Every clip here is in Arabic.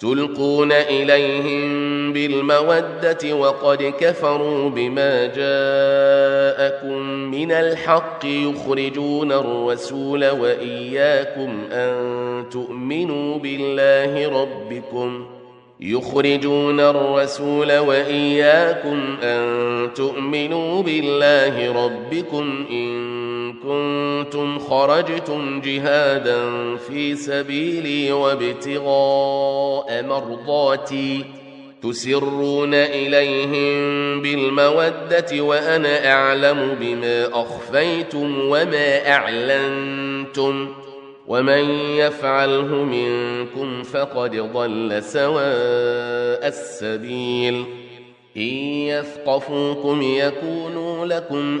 تلقون إليهم بالمودة وقد كفروا بما جاءكم من الحق يخرجون الرسول وإياكم أن تؤمنوا بالله ربكم يخرجون الرسول وإياكم أن تؤمنوا بالله ربكم إن كنتم خرجتم جهادا في سبيلي وابتغاء مرضاتي تسرون إليهم بالمودة وأنا أعلم بما أخفيتم وما أعلنتم ومن يفعله منكم فقد ضل سواء السبيل إن يثقفوكم يكونوا لكم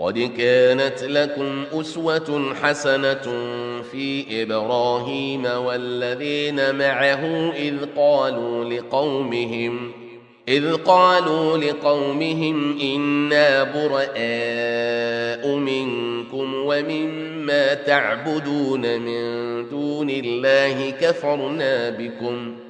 قد كانت لكم أسوة حسنة في إبراهيم والذين معه إذ قالوا لقومهم إذ قالوا لقومهم إنا براء منكم ومما تعبدون من دون الله كفرنا بكم ۖ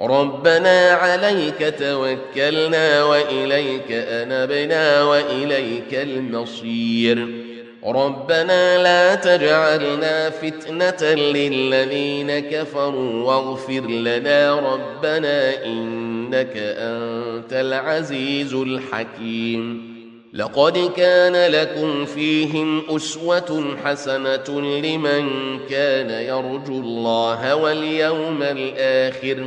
ربنا عليك توكلنا وإليك أنبنا وإليك المصير. ربنا لا تجعلنا فتنة للذين كفروا واغفر لنا ربنا إنك أنت العزيز الحكيم. لقد كان لكم فيهم أسوة حسنة لمن كان يرجو الله واليوم الآخر.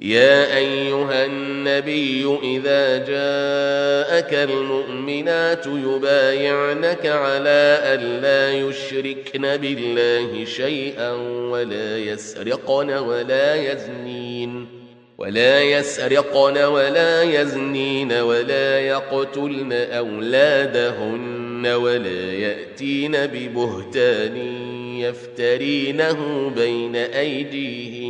يا أيها النبي إذا جاءك المؤمنات يبايعنك على الا يشركن بالله شيئا ولا يسرقن ولا يزنين ولا يسرقن ولا يزنين ولا يقتلن أولادهن ولا يأتين ببهتان يفترينه بين أيديهن